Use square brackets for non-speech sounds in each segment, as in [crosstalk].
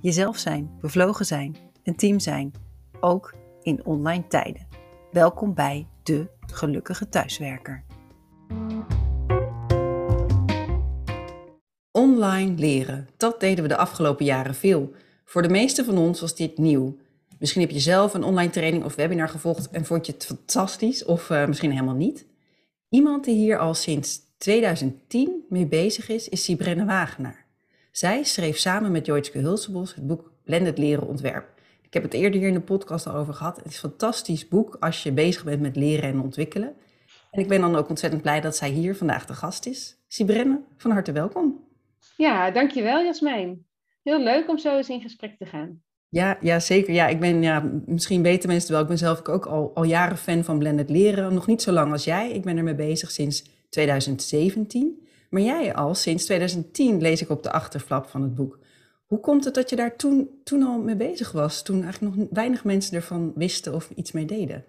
Jezelf zijn, bevlogen zijn, een team zijn, ook in online tijden. Welkom bij de gelukkige thuiswerker. Online leren, dat deden we de afgelopen jaren veel. Voor de meeste van ons was dit nieuw. Misschien heb je zelf een online training of webinar gevolgd en vond je het fantastisch, of uh, misschien helemaal niet. Iemand die hier al sinds 2010 mee bezig is, is Sibrenne Wagenaar. Zij schreef samen met Joytske Hulsebos het boek Blended Leren Ontwerp. Ik heb het eerder hier in de podcast al over gehad. Het is een fantastisch boek als je bezig bent met leren en ontwikkelen. En ik ben dan ook ontzettend blij dat zij hier vandaag de gast is. Sibrenne, van harte welkom. Ja, dankjewel Jasmijn. Heel leuk om zo eens in gesprek te gaan. Ja, ja, zeker. Ja, ik ben, ja, misschien weten mensen wel, ik ben zelf ook al, al jaren fan van blended leren. Nog niet zo lang als jij. Ik ben ermee bezig sinds 2017. Maar jij al sinds 2010 lees ik op de achterflap van het boek. Hoe komt het dat je daar toen, toen al mee bezig was? Toen eigenlijk nog weinig mensen ervan wisten of iets mee deden?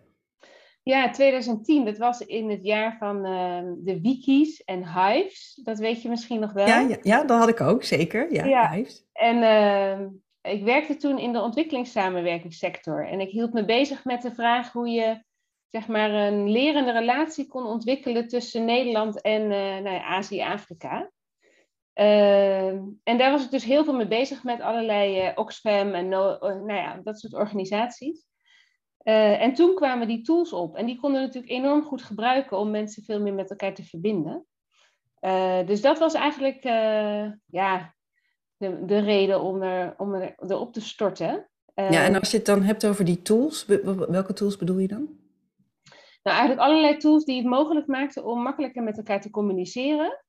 Ja, 2010, dat was in het jaar van uh, de wikis en hives. Dat weet je misschien nog wel. Ja, ja, ja dat had ik ook, zeker. Ja, ja. hives. En uh, ik werkte toen in de ontwikkelingssamenwerkingssector. En ik hield me bezig met de vraag hoe je zeg maar, een lerende relatie kon ontwikkelen tussen Nederland en uh, nou ja, Azië-Afrika. Uh, en daar was ik dus heel veel mee bezig met allerlei uh, Oxfam en no, nou ja, dat soort organisaties. en toen kwamen die tools op en die konden natuurlijk enorm goed gebruiken om mensen veel meer met elkaar te verbinden. dus dat was eigenlijk ja, de, de reden om, er, om er, erop te storten. ja, en als je het dan hebt over die tools, welke tools bedoel je dan? Nou, eigenlijk allerlei tools die het mogelijk maakten om makkelijker met elkaar te communiceren.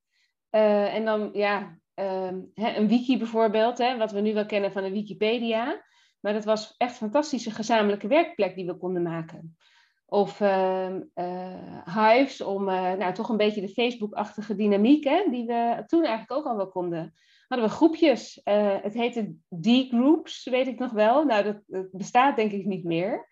Uh, en dan, ja, uh, een wiki bijvoorbeeld, hè, wat we nu wel kennen van een Wikipedia. Maar dat was echt een fantastische gezamenlijke werkplek die we konden maken. Of uh, Hives, om eh, nou, toch een beetje de Facebook-achtige dynamiek, hè, die we toen eigenlijk ook al wel konden. Hadden we groepjes. het heette D-groups, weet ik nog wel. Nou, dat bestaat denk ik niet meer.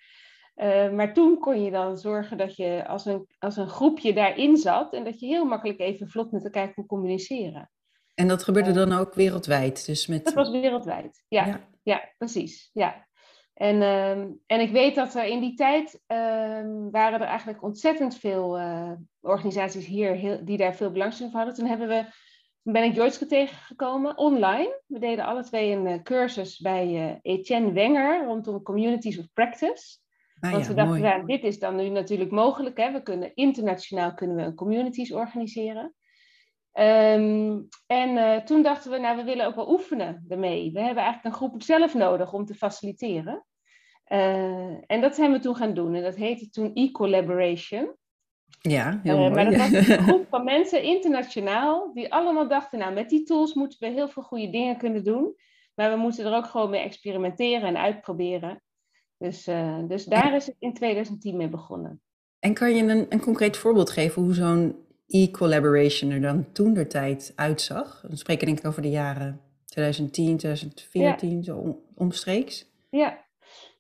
Uh, maar toen kon je dan zorgen dat je als een, als een groepje daarin zat en dat je heel makkelijk even vlot met elkaar kon communiceren. En dat gebeurde dan ook wereldwijd? Dus met... Dat was wereldwijd, ja. Ja, ja precies. Ja. En, uh, en ik weet dat er in die tijd uh, waren er eigenlijk ontzettend veel uh, organisaties hier heel, die daar veel belangstelling voor hadden. Toen hebben we, ben ik Joyce tegengekomen online. We deden alle twee een cursus bij Etienne Wenger rondom Communities of Practice. Ah, Want we dachten, ja, dit is dan nu natuurlijk mogelijk. Hè? We kunnen internationaal kunnen we een communities organiseren. Um, en uh, toen dachten we, nou, we willen ook wel oefenen ermee. We hebben eigenlijk een groep zelf nodig om te faciliteren. Uh, en dat zijn we toen gaan doen. En dat heette toen e-collaboration. Ja, heel uh, mooi. Maar dat was [laughs] een groep van mensen internationaal die allemaal dachten, nou, met die tools moeten we heel veel goede dingen kunnen doen. Maar we moeten er ook gewoon mee experimenteren en uitproberen. Dus, uh, dus daar is het in 2010 mee begonnen. En kan je een, een concreet voorbeeld geven hoe zo'n e-collaboration er dan toen de tijd uitzag? Dan spreken denk ik over de jaren 2010, 2014, ja. zo omstreeks. Ja,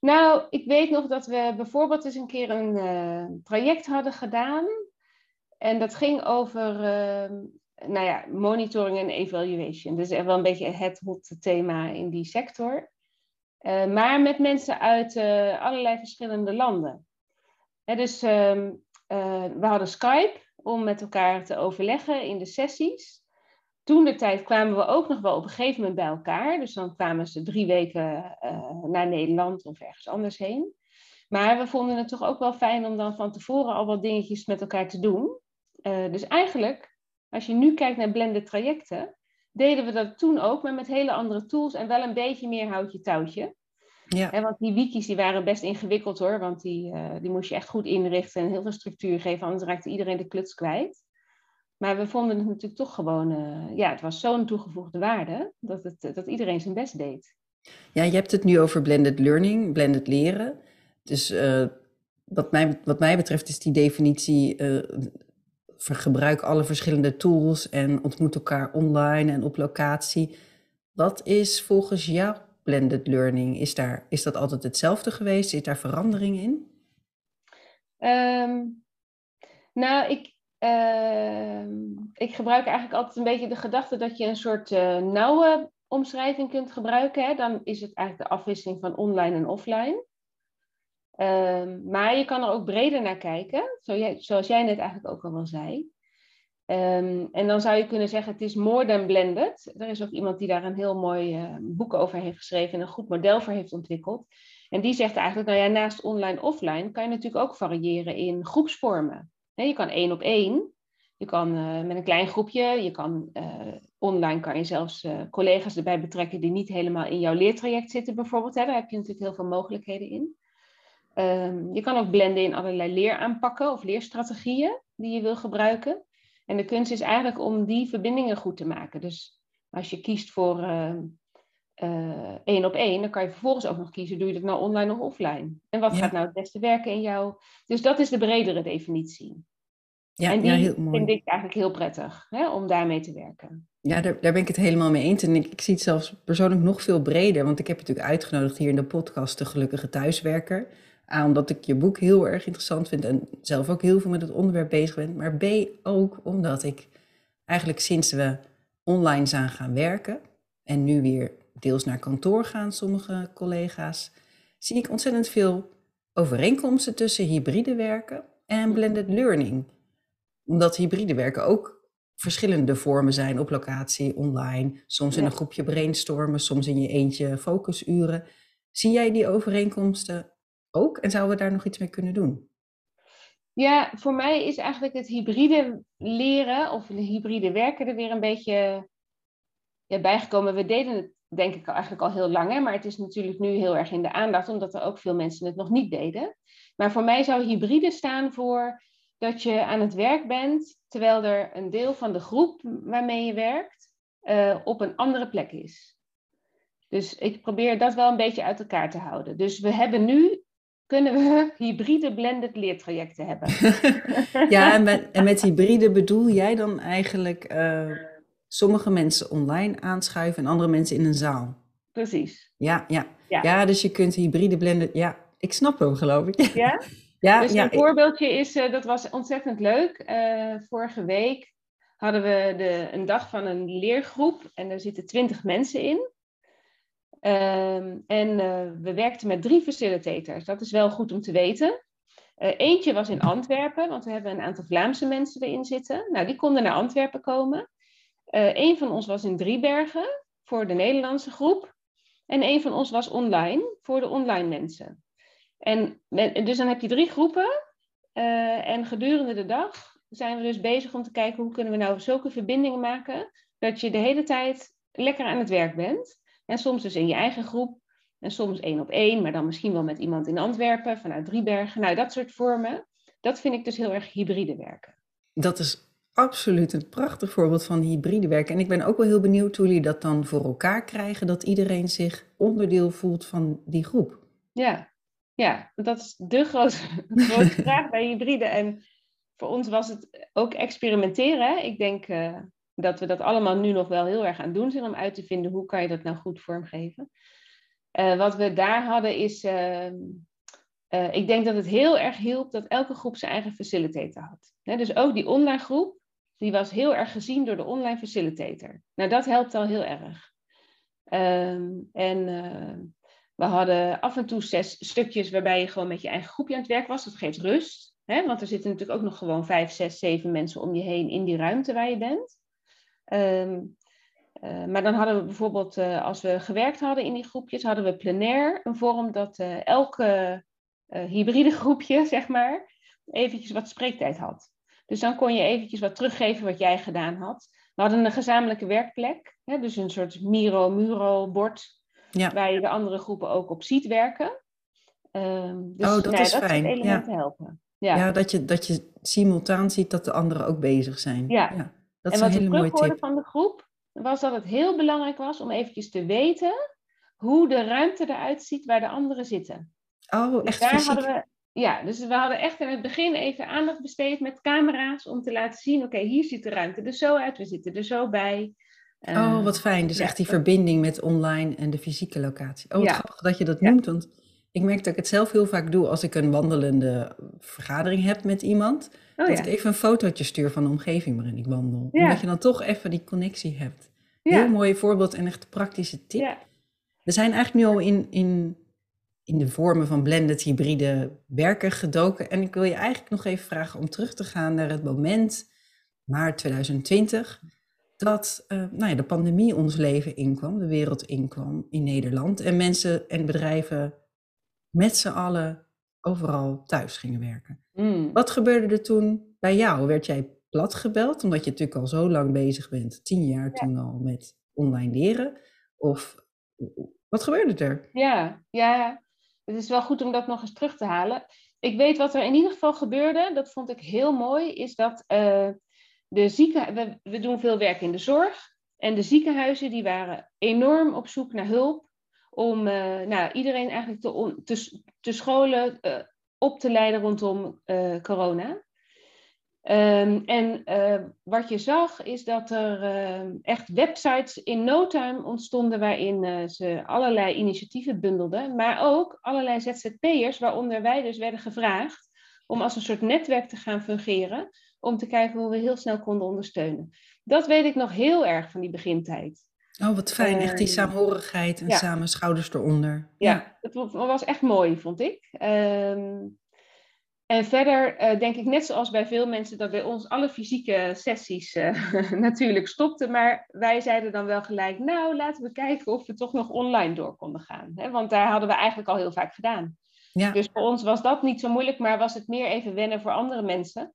nou, ik weet nog dat we bijvoorbeeld eens een keer een uh, traject hadden gedaan. En dat ging over uh, nou ja, monitoring en evaluation. Dus echt wel een beetje het hot thema in die sector. Uh, maar met mensen uit uh, allerlei verschillende landen. Dus uh, we hadden Skype om met elkaar te overleggen in de sessies. Toen de tijd kwamen we ook nog wel op een gegeven moment bij elkaar. Dus dan kwamen ze drie weken naar Nederland of ergens anders heen. Maar we vonden het toch ook wel fijn om dan van tevoren al wat dingetjes met elkaar te doen. dus eigenlijk, als je nu kijkt naar blended trajecten, deden we dat toen ook, maar met hele andere tools en wel een beetje meer houtje touwtje. Ja. En want die wikis die waren best ingewikkeld hoor, want die, uh, die moest je echt goed inrichten en heel veel structuur geven, anders raakte iedereen de kluts kwijt. Maar we vonden het natuurlijk toch gewoon, uh, ja, het was zo'n toegevoegde waarde dat, het, dat iedereen zijn best deed. Ja, je hebt het nu over blended learning, blended leren. Dus uh, wat, mij, wat mij betreft is die definitie uh, gebruik alle verschillende tools en ontmoet elkaar online en op locatie. Wat is volgens jou blended learning? Is, daar, is dat altijd hetzelfde geweest? Zit daar verandering in? Um, nou, ik, uh, ik gebruik eigenlijk altijd een beetje de gedachte dat je een soort uh, nauwe omschrijving kunt gebruiken. Hè? Dan is het eigenlijk de afwisseling van online en offline. Um, maar je kan er ook breder naar kijken, zoals jij net eigenlijk ook al wel zei. Um, en dan zou je kunnen zeggen, het is more than blended. Er is ook iemand die daar een heel mooi uh, boek over heeft geschreven en een goed model voor heeft ontwikkeld. En die zegt eigenlijk, nou ja, naast online offline kan je natuurlijk ook variëren in groepsvormen. je kan één op één, je kan uh, met een klein groepje, je kan uh, online kan je zelfs collega's erbij betrekken die niet helemaal in jouw leertraject zitten bijvoorbeeld. Hè. Daar heb je natuurlijk heel veel mogelijkheden in. Um, je kan ook blenden in allerlei leeraanpakken of leerstrategieën die je wil gebruiken. En de kunst is eigenlijk om die verbindingen goed te maken. Dus als je kiest voor uh, uh, één op één, dan kan je vervolgens ook nog kiezen, doe je dat nou online of offline? En wat gaat nou het beste werken in jou? Dus dat is de bredere definitie. Ja, en die ja, heel mooi. vind ik eigenlijk heel prettig, hè, om daarmee te werken. Ja, daar, daar ben ik het helemaal mee eens. En ik, ik zie het zelfs persoonlijk nog veel breder. Want ik heb je natuurlijk uitgenodigd hier in de podcast, De Gelukkige Thuiswerker. A, omdat ik je boek heel erg interessant vind en zelf ook heel veel met het onderwerp bezig ben. Maar B, ook omdat ik eigenlijk sinds we online zijn gaan werken en nu weer deels naar kantoor gaan, sommige collega's, zie ik ontzettend veel overeenkomsten tussen hybride werken en blended learning. Omdat hybride werken ook verschillende vormen zijn op locatie, online, soms in een groepje brainstormen, soms in je eentje focusuren. Zie jij die overeenkomsten ook? En zouden we daar nog iets mee kunnen doen? Ja, voor mij is eigenlijk het hybride leren of hybride werken er weer een beetje ja, bijgekomen. We deden het denk ik eigenlijk al heel lang, maar het is natuurlijk nu heel erg in de aandacht, omdat er ook veel mensen het nog niet deden. Maar voor mij zou hybride staan voor dat je aan het werk bent, terwijl er een deel van de groep waarmee je werkt uh, op een andere plek is. Dus ik probeer dat wel een beetje uit elkaar te houden. Dus we hebben nu kunnen we [laughs] hybride blended leertrajecten hebben. [laughs] ja, en met, en met, hybride bedoel jij dan eigenlijk uh, sommige mensen online aanschuiven en andere mensen in een zaal? Precies. Ja, ja. ja. ja dus je kunt hybride blended, ja, ik snap hem geloof ik. Ja? [laughs] ja dus een voorbeeldje is, uh, dat was ontzettend leuk. Uh, vorige week hadden we de, een dag van een leergroep en er zitten twintig mensen in. Um, en uh, we werkten met drie facilitators. Dat is wel goed om te weten. Uh, eentje was in Antwerpen, want we hebben een aantal Vlaamse mensen erin zitten. Nou, die konden naar Antwerpen komen. Uh, een van ons was in Driebergen voor de Nederlandse groep. En een van ons was online voor de online mensen. En dus dan heb je drie groepen. en gedurende de dag zijn we dus bezig om te kijken hoe kunnen we nou zulke verbindingen maken dat je de hele tijd lekker aan het werk bent. En soms dus in je eigen groep. En soms één op één, maar dan misschien wel met iemand in Antwerpen, vanuit Driebergen. Nou, dat soort vormen. Dat vind ik dus heel erg hybride werken. Dat is absoluut een prachtig voorbeeld van hybride werken. En ik ben ook wel heel benieuwd hoe jullie dat dan voor elkaar krijgen, dat iedereen zich onderdeel voelt van die groep. Ja, ja dat is de grote, [laughs] grote [laughs] vraag bij hybride. En voor ons was het ook experimenteren. Ik denk, uh, dat we dat allemaal nu nog wel heel erg aan doen zijn om uit te vinden hoe kan je dat nou goed vormgeven. Uh, wat we daar hadden is, uh, uh, ik denk dat het heel erg hielp dat elke groep zijn eigen facilitator had. dus ook die online groep, die was heel erg gezien door de online facilitator. Nou, dat helpt al heel erg. Ehm, en we hadden af en toe zes stukjes waarbij je gewoon met je eigen groepje aan het werk was. Dat geeft rust. Want er zitten natuurlijk ook nog gewoon vijf, zes, zeven mensen om je heen in die ruimte waar je bent. Um, uh, maar dan hadden we bijvoorbeeld, uh, als we gewerkt hadden in die groepjes, hadden we plenair een vorm dat uh, elke hybride groepje, [laughs] zeg maar, eventjes wat spreektijd had. Dus dan kon je eventjes wat teruggeven wat jij gedaan had. We hadden een gezamenlijke werkplek, hè, dus een soort Miro-Muro-bord, ja. waar je de andere groepen ook op ziet werken. Um, dus, oh, dat nou, is dat fijn. elementen ja. helpen. Ja, ja dat, je, dat je simultaan ziet dat de anderen ook bezig zijn. Ja, ja. Dat en wat ik terughoorde van de groep, was dat het heel belangrijk was om eventjes te weten hoe de ruimte eruit ziet waar de anderen zitten. Oh, Dus echt daar fysiek. hadden we, ja, dus we hadden echt in het begin even aandacht besteed met camera's om te laten zien, oké, hier ziet de ruimte er zo uit, we zitten er zo bij. Oh, Eh, wat fijn. Dus ja, echt die verbinding met online en de fysieke locatie. Oh, wat Ja. grappig dat je dat Ja. noemt. Want ik merk dat ik het zelf heel vaak doe als ik een wandelende vergadering heb met iemand. Oh dat ja. ik even een fotootje stuur van de omgeving waarin ik wandel. Ja. Omdat je dan toch even die connectie hebt. Heel mooi voorbeeld en echt praktische tip. We zijn eigenlijk nu al in, in, in de vormen van blended hybride werken gedoken. En ik wil je eigenlijk nog even vragen om terug te gaan naar het moment, maart 2020, dat eh, nou ja, de pandemie ons leven inkwam, de wereld inkwam in Nederland. En mensen en bedrijven met z'n allen overal thuis gingen werken. Mm. Wat gebeurde er toen bij jou? Werd jij plat gebeld, omdat je natuurlijk al zo lang bezig bent, tien jaar toen al met online leren? Of wat gebeurde er? Ja, ja, het is wel goed om dat nog eens terug te halen. Ik weet wat er in ieder geval gebeurde, dat vond ik heel mooi, is dat eh, de zieken, we, we doen veel werk in de zorg. En de ziekenhuizen die waren enorm op zoek naar hulp om eh, nou, iedereen eigenlijk te, te, scholen, eh, op te leiden rondom eh, corona. Ehm, en wat je zag is dat er echt websites in no time ontstonden waarin ze allerlei initiatieven bundelden, maar ook allerlei ZZP'ers, waaronder wij dus werden gevraagd om als een soort netwerk te gaan fungeren, om te kijken hoe we heel snel konden ondersteunen. Dat weet ik nog heel erg van die begintijd. Oh, wat fijn. Echt die Ehm, saamhorigheid en ja. samen schouders eronder. Ja, wa- was echt mooi, vond ik. Ehm, en verder eh, denk ik net zoals bij veel mensen dat bij ons alle fysieke sessies eh, [laughs] natuurlijk stopten. Maar wij zeiden dan wel gelijk, nou laten we kijken of we toch nog online door konden gaan. Hè? Want daar hadden we eigenlijk al heel vaak gedaan. Ja. Dus voor ons was dat niet zo moeilijk, maar was het meer even wennen voor andere mensen.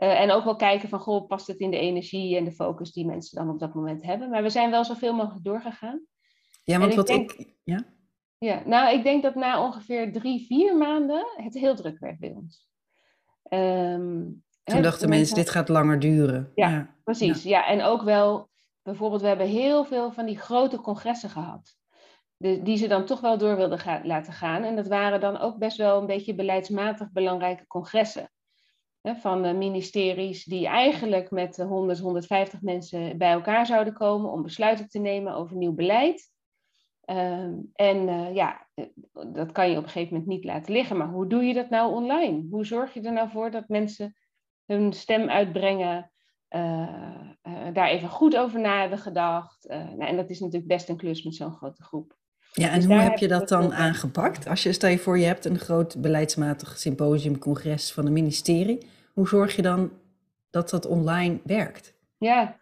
Eh, en ook wel kijken van, goh, past het in de energie en de focus die mensen dan op dat moment hebben. Maar we zijn wel zoveel mogelijk doorgegaan. Ja, want ik wat denk- ik. Ja? Ja, nou, ik denk dat na ongeveer drie, vier maanden het heel druk werd bij ons. Ehm, hè, Toen dachten mensen, dit gaat langer duren. Ja, Precies, ja. En ook wel, bijvoorbeeld, we hebben heel veel van die grote congressen gehad. De, die ze dan toch wel door wilden laten gaan. En dat waren dan ook best wel een beetje beleidsmatig belangrijke congressen. Van ministeries die eigenlijk met eh, 100, 150 mensen bij elkaar zouden komen om besluiten te nemen over nieuw beleid. Ehm, en eh, ja, dat kan je op een gegeven moment niet laten liggen. Maar hoe doe je dat nou online? Hoe zorg je er nou voor dat mensen hun stem uitbrengen, eh, eh, daar even goed over na hebben gedacht? Nou, en dat is natuurlijk best een klus met zo'n grote groep. Ja, en Dus hoe heb je dat het dan aangepakt? Als je, stel je voor, je hebt een groot beleidsmatig symposium, congres van een ministerie. Hoe zorg je dan dat dat online werkt? Ja,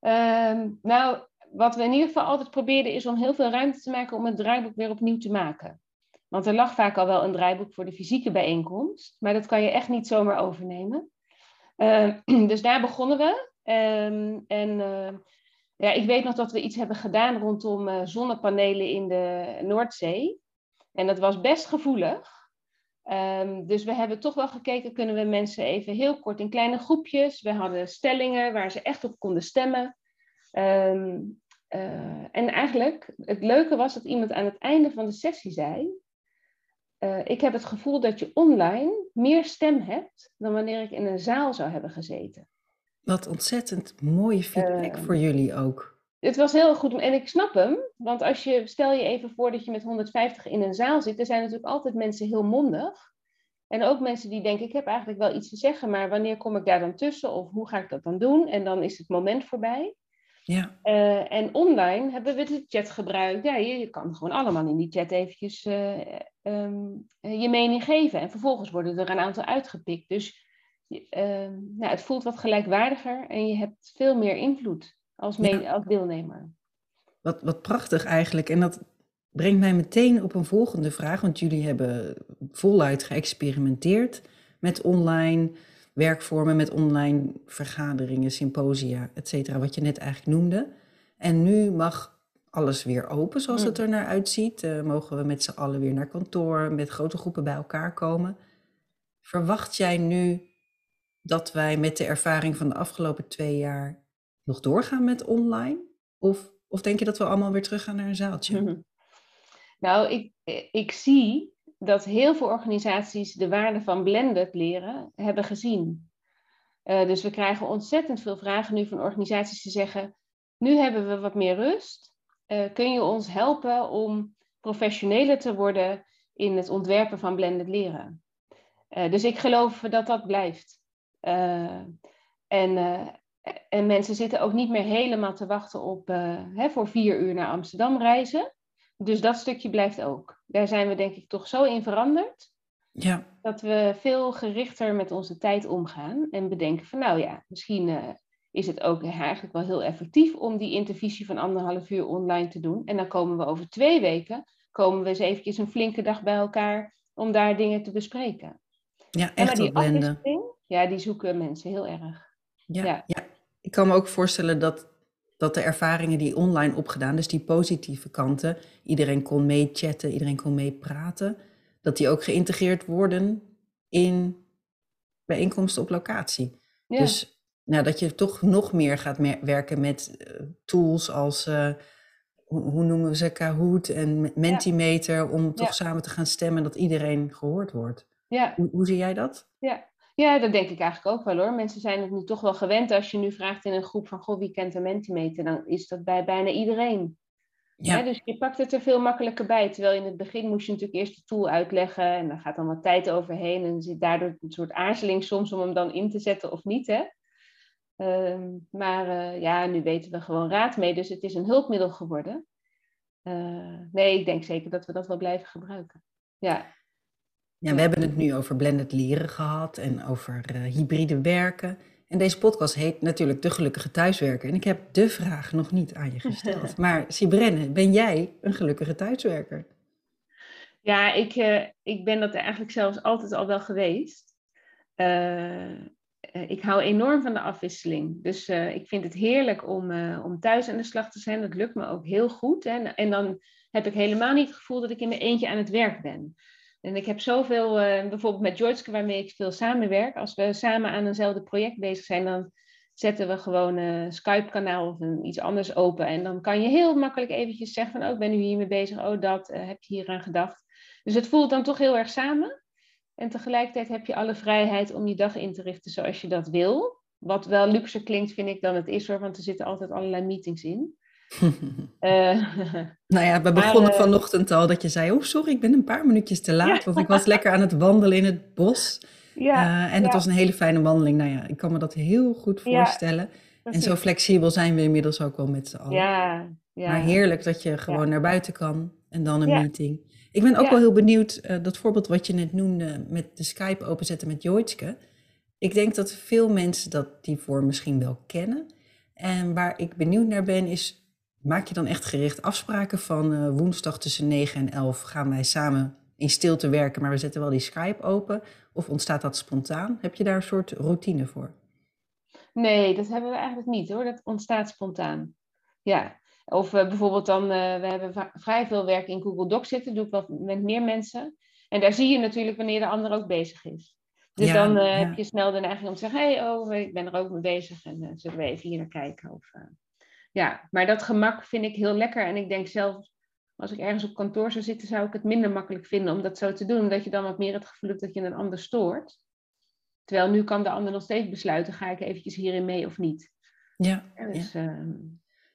Ehm, nou, wat we in ieder geval altijd probeerden is om heel veel ruimte te maken om het draaiboek weer opnieuw te maken. Want er lag vaak al wel een draaiboek voor de fysieke bijeenkomst, maar dat kan je echt niet zomaar overnemen. Ehm, [clears throat] dus daar begonnen we. Ehm, en ja, ik weet nog dat we iets hebben gedaan rondom eh, zonnepanelen in de Noordzee. En dat was best gevoelig. Ehm, dus we hebben toch wel gekeken, kunnen we mensen even heel kort in kleine groepjes. We hadden stellingen waar ze echt op konden stemmen. Ehm, eh, en eigenlijk, het leuke was dat iemand aan het einde van de sessie zei... eh, ik heb het gevoel dat je online meer stem hebt dan wanneer ik in een zaal zou hebben gezeten. Wat ontzettend mooie feedback Ehm, voor jullie ook. Het was heel goed en ik snap hem, want als je, stel je even voor dat je met 150 in een zaal zit, er zijn natuurlijk altijd mensen heel mondig. En ook mensen die denken, ik heb eigenlijk wel iets te zeggen, maar wanneer kom ik daar dan tussen of hoe ga ik dat dan doen? En dan is het moment voorbij. Ja, Eh, en online hebben we de chat gebruikt. Ja, je, je kan gewoon allemaal in die chat eventjes eh, ehm, eh, je mening geven. En vervolgens worden er een aantal uitgepikt. Dus ehm, nou, het voelt wat gelijkwaardiger en je hebt veel meer invloed als, Ja. als deelnemer. wat, wat prachtig eigenlijk. En dat brengt mij meteen op een volgende vraag. Want jullie hebben voluit geëxperimenteerd met online werkvormen, met online vergaderingen, symposia, et cetera. Wat je net eigenlijk noemde. En nu mag alles weer open zoals het er naar uitziet. Eh, mogen we met z'n allen weer naar kantoor, met grote groepen bij elkaar komen. Verwacht jij nu dat wij met de ervaring van de afgelopen twee jaar nog doorgaan met online? Of, of denk je dat we allemaal weer terug gaan naar een zaaltje? Mhm. Nou, ik, ik zie dat heel veel organisaties de waarde van blended leren hebben gezien. Uh, dus we krijgen ontzettend veel vragen nu van organisaties die zeggen: Nu hebben we wat meer rust. Uh, kun je ons helpen om professioneler te worden in het ontwerpen van blended leren? Uh, dus ik geloof dat dat blijft. En, en mensen zitten ook niet meer helemaal te wachten op hè, voor vier uur naar Amsterdam reizen. Dus dat stukje blijft ook. Daar zijn we denk ik toch zo in veranderd. Ja. Dat we veel gerichter met onze tijd omgaan en bedenken van nou ja, misschien is het ook eigenlijk wel heel effectief om die intervisie van anderhalf uur online te doen. En dan komen we over twee weken, komen we eens eventjes een flinke dag bij elkaar om daar dingen te bespreken. Ja, echt op blenden. Ja, die zoeken mensen heel erg. Ja, ja. ja, ik kan me ook voorstellen dat dat de ervaringen die online opgedaan, dus die positieve kanten, iedereen kon meechatten, iedereen kon meepraten, dat die ook geïntegreerd worden in bijeenkomsten op locatie. Dus nou, dat je toch nog meer gaat werken met uh, tools als, uh, hoe, hoe, noemen we ze, Kahoot en Mentimeter, om toch samen te gaan stemmen dat iedereen gehoord wordt. Ja. Hoe, hoe zie jij dat? Ja, ja, dat denk ik eigenlijk ook wel hoor. Mensen zijn het nu toch wel gewend. Als je nu vraagt in een groep van, goh, wie kent de Mentimeter? Dan is dat bij bijna iedereen. Ja. dus je pakt het er veel makkelijker bij. Terwijl in het begin moest je natuurlijk eerst de tool uitleggen. En dan gaat dan wat tijd overheen. En er zit daardoor een soort aarzeling soms om hem dan in te zetten of niet. Hè? Ehm, maar uh, ja, nu weten we gewoon raad mee. Dus het is een hulpmiddel geworden. Uh, nee, ik denk zeker dat we dat wel blijven gebruiken. Ja. Ja, we hebben het nu over blended leren gehad en over uh, hybride werken. En deze podcast heet natuurlijk De Gelukkige Thuiswerker. En ik heb de vraag nog niet aan je gesteld. [laughs] Maar Sibrenne, ben jij een gelukkige thuiswerker? Ja, ik, uh, ik ben dat eigenlijk zelfs altijd al wel geweest. Uh, ik hou enorm van de afwisseling. Dus ik vind het heerlijk om, om thuis aan de slag te zijn. Dat lukt me ook heel goed. Hè? En dan heb ik helemaal niet het gevoel dat ik in mijn eentje aan het werk ben. En ik heb zoveel, uh, bijvoorbeeld met George, waarmee ik veel samenwerk. Als we samen aan eenzelfde project bezig zijn, dan zetten we gewoon een Skype-kanaal of een, iets anders open. En dan kan je heel makkelijk eventjes zeggen van, oh, ik ben nu hiermee bezig. Oh, dat, uh, heb je hier aan gedacht. Dus het voelt dan toch heel erg samen. En tegelijkertijd heb je alle vrijheid om je dag in te richten zoals je dat wil. Wat wel luxer klinkt, vind ik, dan het is hoor, want er zitten altijd allerlei meetings in. Uh, [laughs] [laughs] nou ja, we begonnen uh, vanochtend al dat je zei: Oh, sorry, ik ben een paar minuutjes te laat. Want ik was lekker aan het wandelen in het bos. [laughs] Ja, uh, en het was een hele fijne wandeling. Nou ja, ik kan me dat heel goed voorstellen. en zo flexibel zijn we inmiddels ook wel met z'n allen. Ja, ja. Maar heerlijk dat je gewoon naar buiten kan en dan een meeting. Ik ben ook wel heel benieuwd, dat voorbeeld wat je net noemde met de Skype openzetten met Joitske. Ik denk dat veel mensen dat die voor misschien wel kennen. En waar ik benieuwd naar ben, is Maak je dan echt gericht afspraken van uh, woensdag tussen 9 en 11 gaan wij samen in stilte werken, maar we zetten wel die Skype open? Of ontstaat dat spontaan? Heb je daar een soort routine voor? Nee, dat hebben we eigenlijk niet hoor. Dat ontstaat spontaan. Ja. Of uh, bijvoorbeeld dan, uh, we hebben vrij veel werk in Google Docs zitten, doe ik wat met meer mensen. En daar zie je natuurlijk wanneer de ander ook bezig is. Dus dan uh, ja. heb je snel de neiging om te zeggen, hey, oh, ik ben er ook mee bezig en zullen we even hier naar kijken? Of, ja, maar dat gemak vind ik heel lekker. En ik denk zelf, als ik ergens op kantoor zou zitten, zou ik het minder makkelijk vinden om dat zo te doen. Omdat je dan wat meer het gevoel hebt dat je een ander stoort. Terwijl nu kan de ander nog steeds besluiten, ga ik eventjes hierin mee of niet. Ja, dus, ja. Uh,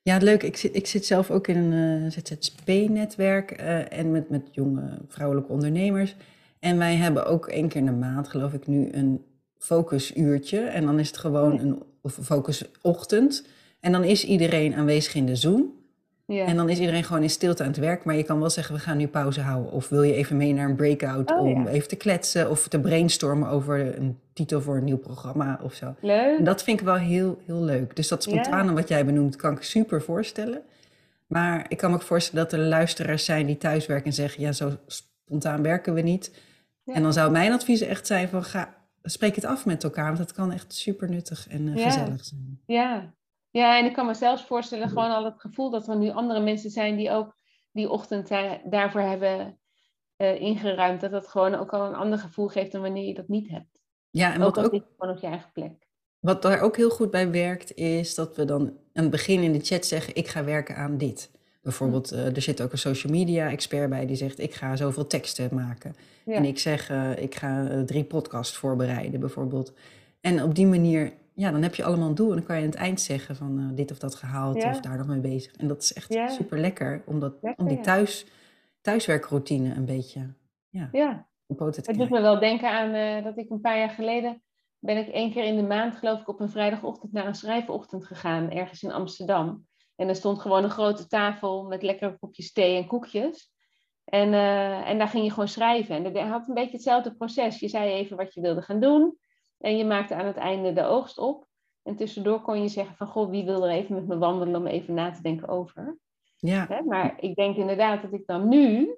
ja leuk. Ik zit, ik zit zelf ook in een uh, ZZP-netwerk uh, en met, met jonge vrouwelijke ondernemers. En wij hebben ook één keer in de maand, geloof ik, nu een focusuurtje. En dan is het gewoon een focusochtend. En dan is iedereen aanwezig in de Zoom. Ja. En dan is iedereen gewoon in stilte aan het werk. Maar je kan wel zeggen, we gaan nu pauze houden. Of wil je even mee naar een breakout oh, om even te kletsen. Of te brainstormen over een titel voor een nieuw programma of zo. Leuk. En dat vind ik wel heel, heel leuk. Dus dat spontane wat jij benoemt, kan ik super voorstellen. Maar ik kan me ook voorstellen dat er luisteraars zijn die thuiswerken en zeggen... ja, zo spontaan werken we niet. En dan zou mijn advies echt zijn van, ga, spreek het af met elkaar. Want dat kan echt super nuttig en uh, gezellig zijn. Ja, ja, en ik kan me zelfs voorstellen, gewoon al het gevoel dat er nu andere mensen zijn die ook die ochtend daarvoor hebben uh, ingeruimd. Dat dat gewoon ook al een ander gevoel geeft dan wanneer je dat niet hebt. Ja, en ook wat ook, gewoon op je eigen plek. Wat daar ook heel goed bij werkt, is dat we dan aan het begin in de chat zeggen: Ik ga werken aan dit. Bijvoorbeeld, uh, er zit ook een social media expert bij die zegt: Ik ga zoveel teksten maken. En ik zeg: Ik ga drie podcasts voorbereiden, bijvoorbeeld. En op die manier, ja, dan heb je allemaal een doel. En dan kan je aan het eind zeggen: van dit of dat gehaald, of daar nog mee bezig. En dat is echt super lekker, omdat, om die thuis, thuiswerkroutine een beetje ja, ja. Het doet me wel denken aan dat ik een paar jaar geleden ben ik één keer in de maand, geloof ik, op een vrijdagochtend naar een schrijfochtend gegaan, ergens in Amsterdam. En er stond gewoon een grote tafel met lekkere kopjes thee en koekjes. En, uh, en daar ging je gewoon schrijven. En dat had een beetje hetzelfde proces. Je zei even wat je wilde gaan doen. En je maakte aan het einde de oogst op. En tussendoor kon je zeggen van, goh, wie wil er even met me wandelen om even na te denken over. Ja. Hè? Maar ik denk inderdaad dat ik dan nu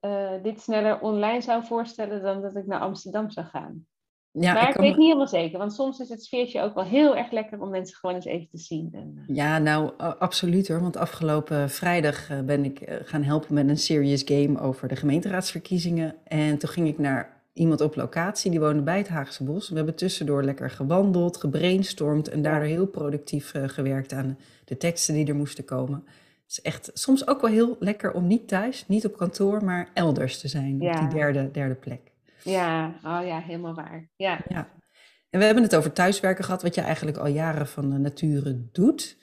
uh, dit sneller online zou voorstellen dan dat ik naar Amsterdam zou gaan. Ja, maar ik, ik weet niet helemaal zeker, want soms is het sfeertje ook wel heel erg lekker om mensen gewoon eens even te zien. En, uh... Ja, nou absoluut hoor, want afgelopen vrijdag uh, ben ik gaan helpen met een serious game over de gemeenteraadsverkiezingen. En toen ging ik naar iemand op locatie, die woonde bij het Haagse Bos. We hebben tussendoor lekker gewandeld, gebrainstormd en daardoor heel productief gewerkt aan de teksten die er moesten komen. Het is echt soms ook wel heel lekker om niet thuis, niet op kantoor, maar elders te zijn, ja. op die derde, derde plek. Ja, oh ja, helemaal waar. Ja. ja. En we hebben het over thuiswerken gehad, wat je eigenlijk al jaren van de nature doet.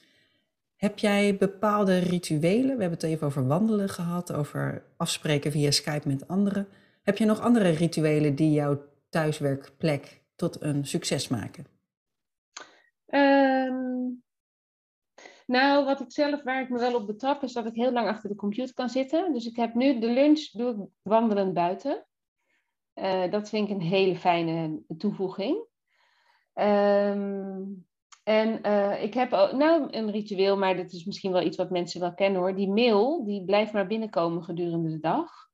Heb jij bepaalde rituelen? We hebben het even over wandelen gehad, over afspreken via Skype met anderen. Heb je nog andere rituelen die jouw thuiswerkplek tot een succes maken? Um, nou, wat ik zelf, waar ik me wel op betrap, is dat ik heel lang achter de computer kan zitten. Dus ik heb nu de lunch, doe ik wandelend buiten. Uh, dat vind ik een hele fijne toevoeging. Um, en uh, ik heb ook, nou een ritueel, maar dat is misschien wel iets wat mensen wel kennen hoor. Die mail, die blijft maar binnenkomen gedurende de dag.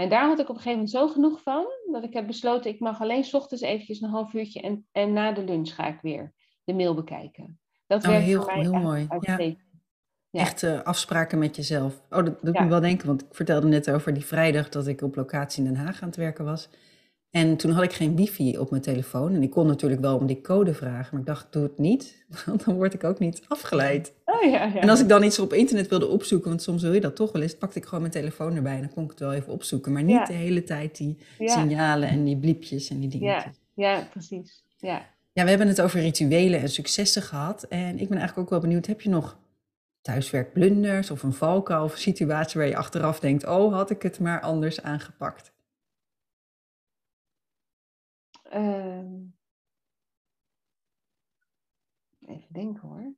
En daar had ik op een gegeven moment zo genoeg van, dat ik heb besloten, ik mag alleen s ochtends eventjes een half uurtje en, en na de lunch ga ik weer de mail bekijken. Dat oh, werkt heel, voor mij heel mooi. Ja. ja. Echt uh, afspraken met jezelf. Oh, dat doet ja. me wel denken, want ik vertelde net over die vrijdag dat ik op locatie in Den Haag aan het werken was. En toen had ik geen wifi op mijn telefoon. En ik kon natuurlijk wel om die code vragen, maar ik dacht, doe het niet, [laughs] want dan word ik ook niet afgeleid. Oh, ja, ja. En als ik dan iets op internet wilde opzoeken, want soms wil je dat toch wel eens, pakte ik gewoon mijn telefoon erbij en dan kon ik het wel even opzoeken. Maar niet de hele tijd die signalen en die bliepjes en die dingetjes. Ja, ja precies. Ja. ja, we hebben het over rituelen en successen gehad. En ik ben eigenlijk ook wel benieuwd, heb je nog thuiswerkblunders of een valkuil of een situatie waar je achteraf denkt, oh, had ik het maar anders aangepakt? Uh, even denken hoor.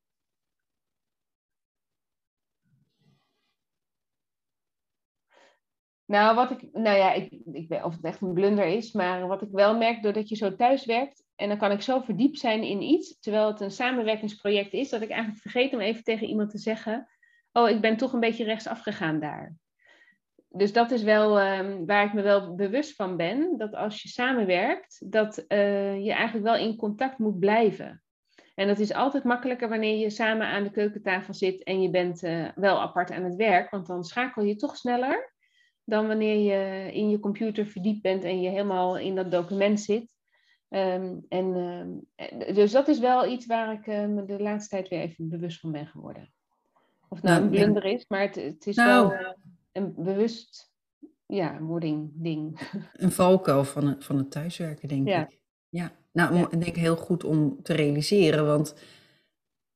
Nou, wat ik, nou ja, ik, ik weet of het echt een blunder is, maar wat ik wel merk doordat je zo thuis werkt, en dan kan ik zo verdiept zijn in iets, terwijl het een samenwerkingsproject is, dat ik eigenlijk vergeet om even tegen iemand te zeggen, oh, ik ben toch een beetje rechtsaf gegaan daar dus dat is wel um, waar ik me wel bewust van ben. Dat als je samenwerkt, dat uh, je eigenlijk wel in contact moet blijven. En dat is altijd makkelijker wanneer je samen aan de keukentafel zit en je bent uh, wel apart aan het werk. Want dan schakel je toch sneller dan wanneer je in je computer verdiept bent en je helemaal in dat document zit. Um, en, uh, dus dat is wel iets waar ik me de laatste tijd weer even bewust van ben geworden. Of het nou, nou een blunder is, maar het, het is nou, wel een bewust ja, wording ding. [laughs] Een valkuil van het, van het thuiswerken, denk ja. ik. Ja, nou, ja. ik denk heel goed om te realiseren, want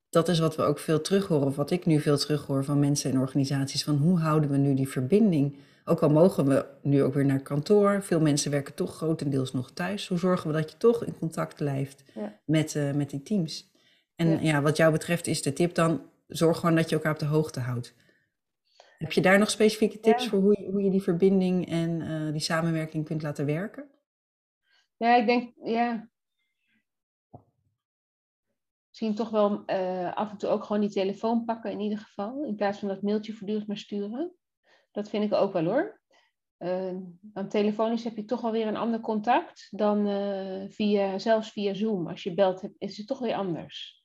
dat is wat we ook veel terug horen, of wat ik nu veel terughoor van mensen en organisaties, van hoe houden we nu die verbinding? Ook al mogen we nu ook weer naar kantoor, veel mensen werken toch grotendeels nog thuis. Hoe zorgen we dat je toch in contact blijft ja. met, uh, met die teams? En ja. ja, wat jou betreft is de tip dan, zorg gewoon dat je elkaar op de hoogte houdt. Heb je daar nog specifieke tips voor hoe je, hoe je die verbinding en uh, die samenwerking kunt laten werken? Ja, ik denk, ja. Misschien toch wel uh, af en toe ook gewoon die telefoon pakken in ieder geval. In plaats van dat mailtje voortdurend maar sturen. Dat vind ik ook wel hoor. Uh, want telefonisch heb je toch alweer een ander contact dan via, zelfs via Zoom. Als je belt, is het toch weer anders.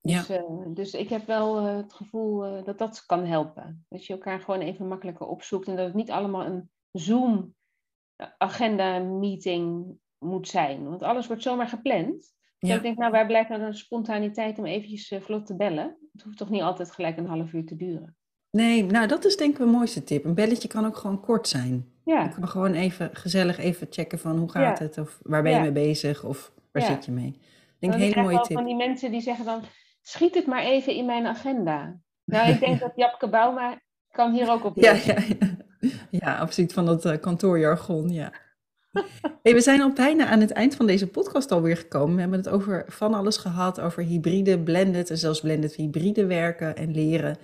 Ja. Dus, uh, dus ik heb wel het gevoel dat dat kan helpen. Dat je elkaar gewoon even makkelijker opzoekt en dat het niet allemaal een Zoom-agenda-meeting moet zijn. Want alles wordt zomaar gepland. Dus ja. ik denk, nou, waar blijft nou de spontaniteit om eventjes vlot te bellen? Het hoeft toch niet altijd gelijk een half uur te duren. Nee, nou dat is denk ik mijn mooiste tip. Een belletje kan ook gewoon kort zijn. Ja. Je kan gewoon even gezellig even checken van hoe gaat Ja. het? Of waar ben je Ja. mee bezig? Of waar zit je mee? Ik denk een hele mooie tip. van die mensen die zeggen dan, schiet het maar even in mijn agenda. Nou, ik denk [laughs] dat Japke Bouma kan hier ook op Ja, ja, ja. ja, absoluut van dat eh, kantoorjargon, ja. Hey, we zijn al bijna aan het eind van deze podcast alweer gekomen. We hebben het over van alles gehad, over hybride, blended en zelfs blended hybride werken en leren.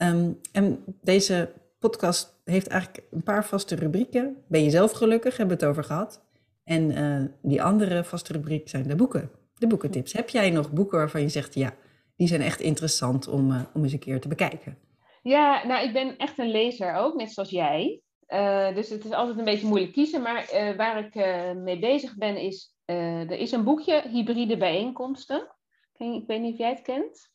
Ehm, en deze podcast heeft eigenlijk een paar vaste rubrieken. Ben je zelf gelukkig, hebben we het over gehad. En eh, die andere vaste rubriek zijn de boeken, de boekentips. Heb jij nog boeken waarvan je zegt, ja, die zijn echt interessant om, eh, om eens een keer te bekijken? Ja, nou, ik ben echt een lezer ook, net zoals jij. Eh, dus het is altijd een beetje moeilijk kiezen. Maar waar ik mee bezig ben is... er is een boekje, Hybride Bijeenkomsten. Ik weet niet of jij het kent.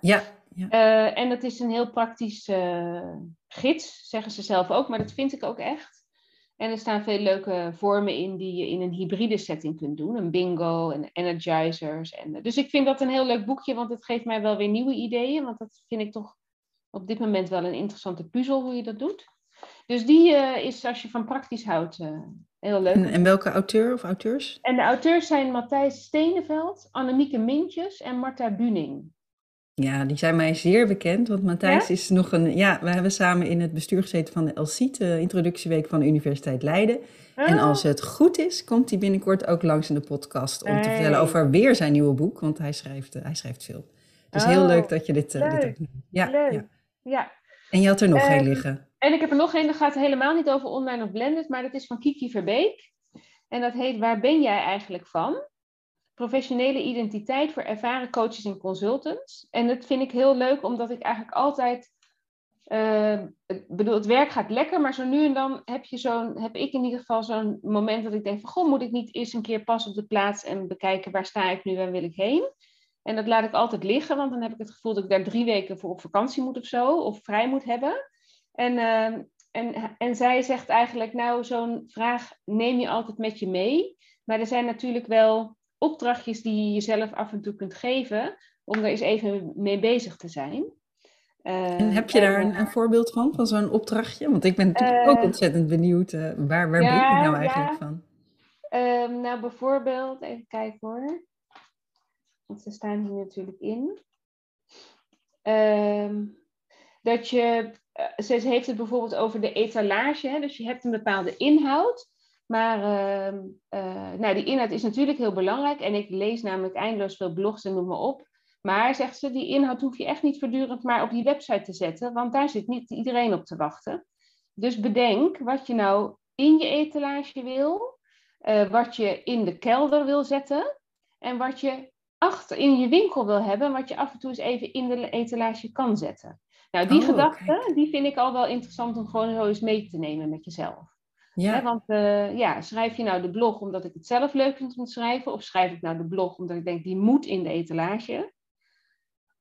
Ja, ja. Eh, en dat is een heel praktisch eh, gids, zeggen ze zelf ook. Maar dat vind ik ook echt. En er staan veel leuke vormen in die je in een hybride setting kunt doen. Een bingo en energizers. En, dus ik vind dat een heel leuk boekje, want het geeft mij wel weer nieuwe ideeën. Want dat vind ik toch op dit moment wel een interessante puzzel hoe je dat doet. Dus die eh, is, als je van praktisch houdt, eh, heel leuk. En, en welke auteur of auteurs? En de auteurs zijn Matthijs Steneveld, Annemieke Mintjes en Marta Buning. Ja, die zijn mij zeer bekend, want Matthijs is nog een... Ja, we hebben samen in het bestuur gezeten van de LCIT, de introducieweek van de Universiteit Leiden. En Ah, als het goed is, komt hij binnenkort ook langs in de podcast om te vertellen over weer zijn nieuwe boek, want hij schrijft, eh, hij schrijft veel. Dus heel Oh, leuk dat je dit, eh, dit leuk. Ja, leuk. ja. ja. En je had er nog Ehm, geen liggen. En ik heb er nog één, dat gaat helemaal niet over online of blended, maar dat is van Kiki Verbeek. En dat heet Waar ben jij eigenlijk van? Professionele identiteit voor ervaren coaches en consultants. En dat vind ik heel leuk, omdat ik eigenlijk altijd. ik bedoel, het werk gaat lekker, maar zo nu en dan heb, je zo'n, heb ik in ieder geval zo'n moment dat ik denk van, goh, moet ik niet eerst een keer pas op de plaats en bekijken waar sta ik nu, waar wil ik heen? En dat laat ik altijd liggen, want dan heb ik het gevoel dat ik daar drie weken voor op vakantie moet of zo, of vrij moet hebben. En, ehm, en, en zij zegt eigenlijk, nou, zo'n vraag neem je altijd met je mee. Maar er zijn natuurlijk wel opdrachtjes die je jezelf af en toe kunt geven, om er eens even mee bezig te zijn. Eh, En heb je daar en, een, een voorbeeld van, van zo'n opdrachtje? Want ik ben natuurlijk ook Eh, ontzettend benieuwd, eh, waar, waar ja, ben je nou eigenlijk ja. van? Ehm, nou, bijvoorbeeld, even kijken hoor. Want ze staan hier natuurlijk in. Ehm, dat je, eh, ze heeft het bijvoorbeeld over de etalage. Hè? Dus je hebt een bepaalde inhoud. Maar ehm, eh, nou, die inhoud is natuurlijk heel belangrijk. En ik lees namelijk eindeloos veel blogs en noem maar op. Maar, zegt ze, die inhoud hoef je echt niet voortdurend maar op die website te zetten. Want daar zit niet iedereen op te wachten. Dus bedenk wat je nou in je etalage wil. eh, wat je in de kelder wil zetten. En wat je achter in je winkel wil hebben. Wat je af en toe eens even in de etalage kan zetten. Nou, die Oh, gedachten, die vind ik al wel interessant om gewoon zo eens mee te nemen met jezelf. Ja, want eh, ja, schrijf je nou de blog omdat ik het zelf leuk vind om te schrijven? Of schrijf ik nou de blog omdat ik denk die moet in de etalage?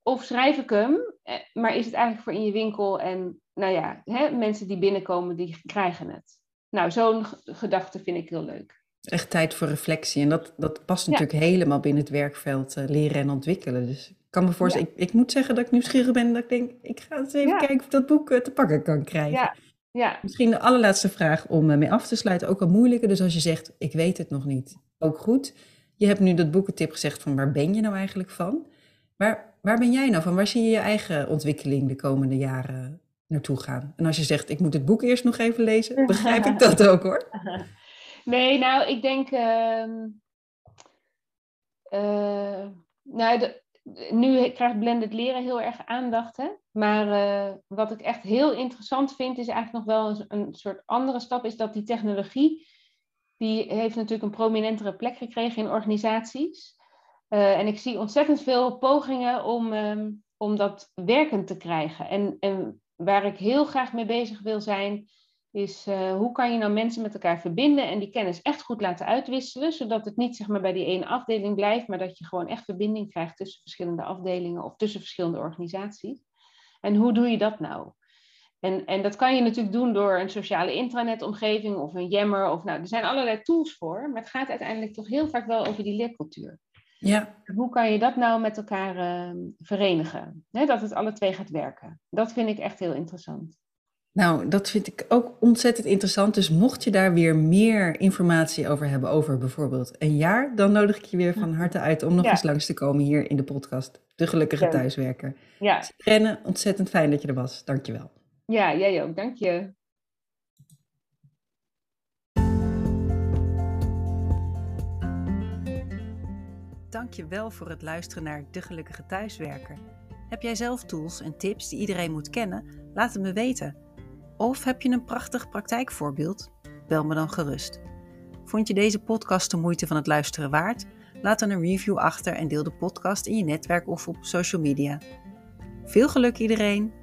Of schrijf ik hem, eh, maar is het eigenlijk voor in je winkel en nou ja, hè, mensen die binnenkomen die krijgen het. Nou, zo'n gedachte vind ik heel leuk. echt tijd voor reflectie. En dat, dat past Ja. natuurlijk helemaal binnen het werkveld eh, leren en ontwikkelen. Dus ik kan me voorstellen, ik, ik moet zeggen dat ik nieuwsgierig ben. Dat ik denk, ik ga eens even Ja. kijken of ik dat boek te pakken kan krijgen. Ja, Misschien de allerlaatste vraag om eh, mee af te sluiten, ook een moeilijke. Dus als je zegt, ik weet het nog niet, ook goed. Je hebt nu dat boekentip gezegd van waar ben je nou eigenlijk van? Waar, waar ben jij nou van? Waar zie je je eigen ontwikkeling de komende jaren naartoe gaan? En als je zegt, ik moet het boek eerst nog even lezen, [laughs] begrijp ik dat ook hoor. Nee, nou, ik denk. ehm, eh, nou, de, nu krijgt blended leren heel erg aandacht. Hè? Maar eh, wat ik echt heel interessant vind, is eigenlijk nog wel een, een soort andere stap, is dat die technologie, die heeft natuurlijk een prominentere plek gekregen in organisaties. Eh, en ik zie ontzettend veel pogingen om, ehm, om dat werkend te krijgen. En, en waar ik heel graag mee bezig wil zijn, is eh, hoe kan je nou mensen met elkaar verbinden en die kennis echt goed laten uitwisselen, zodat het niet zeg maar, bij die ene afdeling blijft, maar dat je gewoon echt verbinding krijgt tussen verschillende afdelingen of tussen verschillende organisaties. En hoe doe je dat nou? En, en dat kan je natuurlijk doen door een sociale intranetomgeving of een Yammer. Of, nou, er zijn allerlei tools voor, maar het gaat uiteindelijk toch heel vaak wel over die leercultuur. Ja. Hoe kan je dat nou met elkaar ehm, verenigen? dat het alle twee gaat werken. Dat vind ik echt heel interessant. Nou, dat vind ik ook ontzettend interessant. Dus mocht je daar weer meer informatie over hebben, over bijvoorbeeld een jaar, dan nodig ik je weer van harte uit om nog eens langs te komen hier in de podcast. De Gelukkige Thuiswerker. Ja. Rennen, ontzettend fijn dat je er was. Dankjewel. Ja, jij ook. Dank je. Dank je wel voor het luisteren naar De Gelukkige Thuiswerker. Heb jij zelf tools en tips die iedereen moet kennen? Laat het me weten. Of heb je een prachtig praktijkvoorbeeld? Bel me dan gerust. Vond je deze podcast de moeite van het luisteren waard? Laat dan een review achter en deel de podcast in je netwerk of op social media. Veel geluk iedereen!